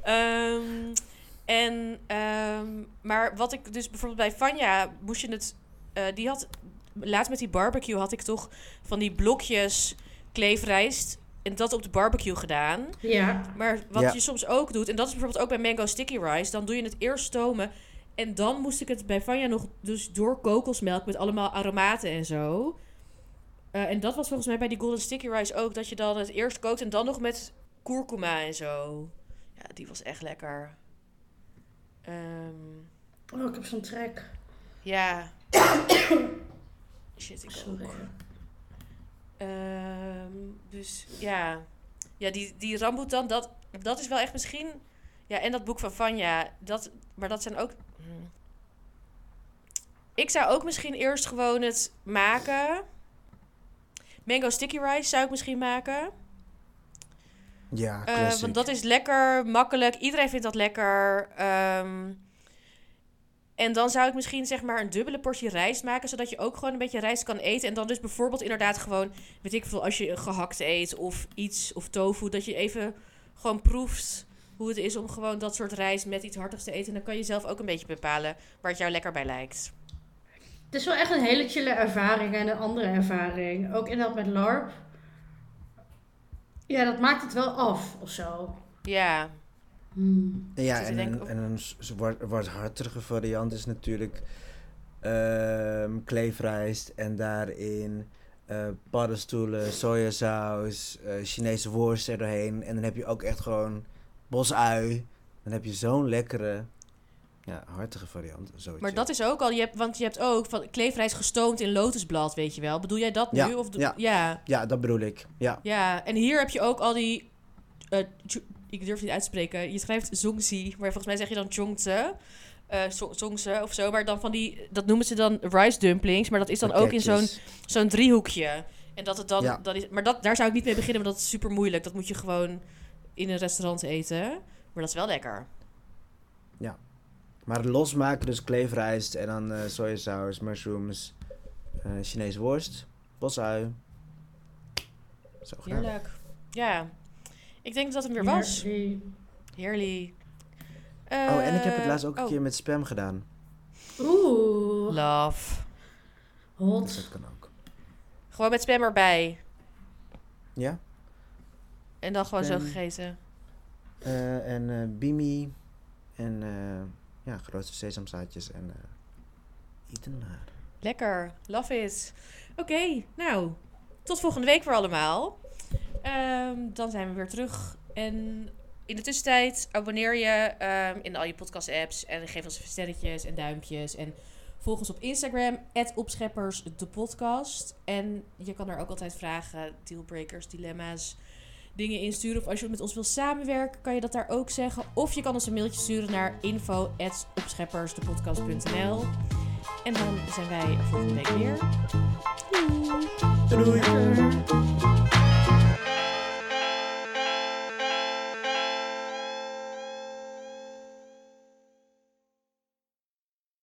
Ehm, en, ehm, maar wat ik dus bijvoorbeeld bij Vanja moest je het... eh, die had... Laatst met die barbecue had ik toch van die blokjes kleefrijst... En dat op de barbecue gedaan. Ja. Maar wat Ja. je soms ook doet... En dat is bijvoorbeeld ook bij mango sticky rice. Dan doe je het eerst stomen. En dan moest ik het bij Vanja nog dus door kokosmelk... Met allemaal aromaten en zo. Eh, en dat was volgens mij bij die golden sticky rice ook. Dat je dan het eerst kookt en dan nog met kurkuma en zo. Ja, die was echt lekker. Ehm, Oh, ik heb zo'n trek. ja. <coughs> Shit, ik Sorry. ook. Ehm, dus ja. Ja, die, die rambutan, dat... dat is wel echt misschien... Ja, en dat boek van Vanja, dat, maar dat zijn ook... Hmm. Ik zou ook misschien eerst gewoon het maken. Mango sticky rice zou ik misschien maken. Ja, Eh, classic. want dat is lekker, makkelijk. Iedereen vindt dat lekker. Ehm, en dan zou ik misschien zeg maar een dubbele portie rijst maken, zodat je ook gewoon een beetje rijst kan eten. En dan dus bijvoorbeeld inderdaad gewoon, weet ik veel, als je gehakt eet of iets, of tofu, dat je even gewoon proeft hoe het is om gewoon dat soort rijst met iets hartigs te eten. En dan kan je zelf ook een beetje bepalen waar het jou lekker bij lijkt. Het is wel echt een hele chille ervaring en een andere ervaring. Ook inderdaad met LARP. Ja, dat maakt het wel af of zo. Ja, Hmm. Ja, en een, en een wat, wat hartige variant is natuurlijk ehm kleefrijst en daarin eh, paddenstoelen, sojasaus, eh, Chinese worst er doorheen. En dan heb je ook echt gewoon bosui. Dan heb je zo'n lekkere, ja, hartige variant. Zoiets, maar ja. dat is ook al, je hebt, want je hebt ook van kleefrijst gestoomd in lotusblad, weet je wel. Bedoel jij dat nu? Ja, Of ja. ja. Ja, dat bedoel ik. Ja, Ja, en hier heb je ook al die. eh, ik durf niet uit te spreken. Je schrijft zongzi, maar volgens mij zeg je dan chongze. eh zo- zongze of zo. Maar dan van die. Dat noemen ze dan rice dumplings. Maar dat is dan ook in zo'n zo'n driehoekje. En dat het dan. Ja. Dat is, maar dat, daar zou ik niet mee beginnen, want dat is super moeilijk. Dat moet je gewoon in een restaurant eten. Maar dat is wel lekker. Maar losmaken dus kleefrijst en dan eh sojasaus, mushrooms, eh Chinese worst, bosui. Zo gedaan. Heerlijk. Ja. Ik denk dat het hem weer was. Heerlijk. Heerlijk. Oh, en ik heb het Eh, laatst ook een oh, keer met spam gedaan. Oeh, Love. Dus hot. dat kan ook. Gewoon met spam erbij. Ja? En dan gewoon zo gegeten. Eh, en eh bimi. En eh ja, grote sesamzaadjes en eh eten maar. Lekker, love it. Oké, nou, tot volgende week voor allemaal. Ehm, dan zijn we weer terug. En in de tussentijd abonneer je ehm, in al je podcast-apps en geef ons sterretjes en duimpjes. En volg ons op Instagram, opscheppers de podcast. En je kan er ook altijd vragen, dealbreakers, dilemma's, dingen insturen. Of als je met ons wil samenwerken, kan je dat daar ook zeggen. Of je kan ons een mailtje sturen naar info.opscheppersdepodcast.nl En dan zijn wij er volgende week weer. Doei! Doei.